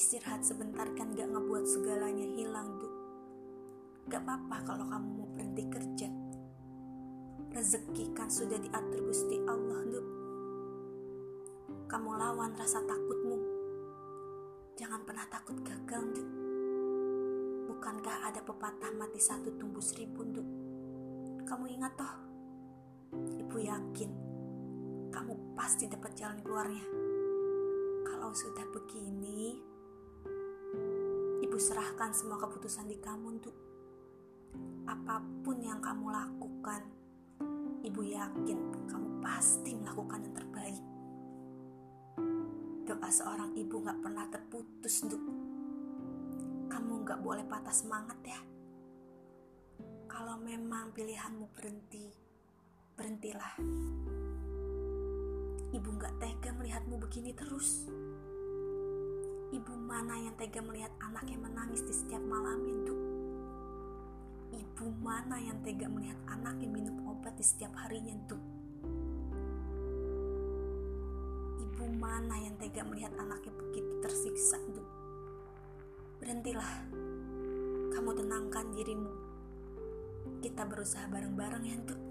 Istirahat sebentar kan gak ngebuat segalanya hilang, Duk. Gak apa-apa kalau kamu mau berhenti kerja. Rezeki kan sudah diatur Gusti Allah, Duk. Kamu lawan rasa takutmu. Jangan pernah takut gagal, Duk. Bukankah ada pepatah mati satu tumbuh seribu, Duk? Kamu ingat toh? Ibu yakin kamu pasti dapat jalan keluarnya. Kalau sudah begini, Ibu serahkan semua keputusan di kamu untuk apa pun yang kamu lakukan. Ibu yakin kamu pasti melakukan yang terbaik. Doa seorang ibu gak pernah terputus, Duk. Kamu gak boleh patah semangat ya. Kalau memang pilihanmu berhenti, berhentilah. Ibu gak tega melihatmu begini terus. Ibu mana yang tega melihat anaknya menangis di setiap malam itu? Ibu mana yang tega melihat anaknya minum obat di setiap harinya itu? Ibu mana yang tega melihat anaknya begitu tersiksa itu? Berhentilah. Kamu tenangkan dirimu. Kita berusaha bareng-bareng ya, Duk.